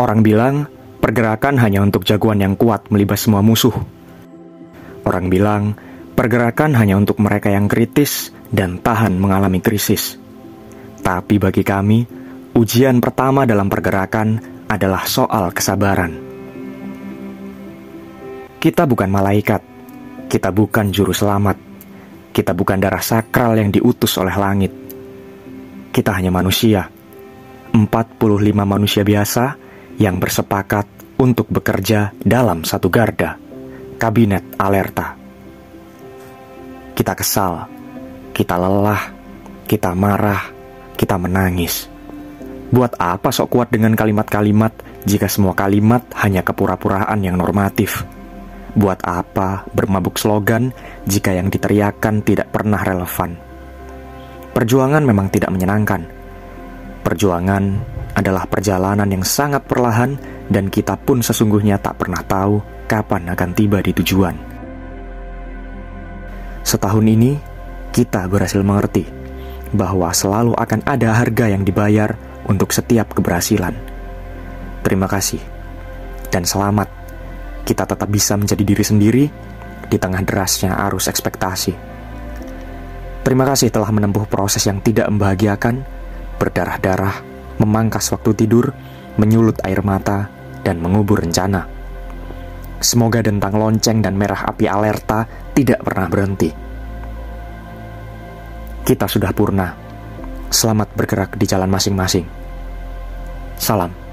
Orang bilang pergerakan hanya untuk jagoan yang kuat melibas semua musuh. Orang bilang pergerakan hanya untuk mereka yang kritis dan tahan mengalami krisis. Tapi bagi kami, ujian pertama dalam pergerakan adalah soal kesabaran. Kita bukan malaikat, kita bukan juru selamat, kita bukan darah sakral yang diutus oleh langit. Kita hanya manusia, 45 manusia biasa yang bersepakat untuk bekerja dalam satu garda, kabinet alerta. Kita kesal, kita lelah, kita marah, kita menangis. Buat apa sok kuat dengan kalimat-kalimat jika semua kalimat hanya kepura-puraan yang normatif? Buat apa bermabuk slogan jika yang diteriakan tidak pernah relevan? Perjuangan memang tidak menyenangkan. Perjuangan adalah perjalanan yang sangat perlahan dan kita pun sesungguhnya tak pernah tahu kapan akan tiba di tujuan. Setahun ini, kita berhasil mengerti bahwa selalu akan ada harga yang dibayar untuk setiap keberhasilan. Terima kasih dan selamat. Kita tetap bisa menjadi diri sendiri di tengah derasnya arus ekspektasi. Terima kasih telah menempuh proses yang tidak membahagiakan, berdarah-darah, memangkas waktu tidur, menyulut air mata, dan mengubur rencana. Semoga dentang lonceng dan merah api alerta tidak pernah berhenti. Kita sudah purna. Selamat bergerak di jalan masing-masing. Salam.